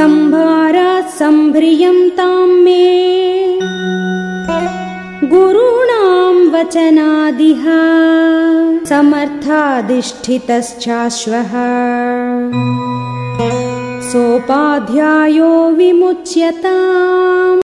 सम्भारात् सम्भ्रियन्तां मे। गुरूणां वचनादिह समर्थाधिष्ठितश्चाश्वः। सोपाध्यायो विमुच्यता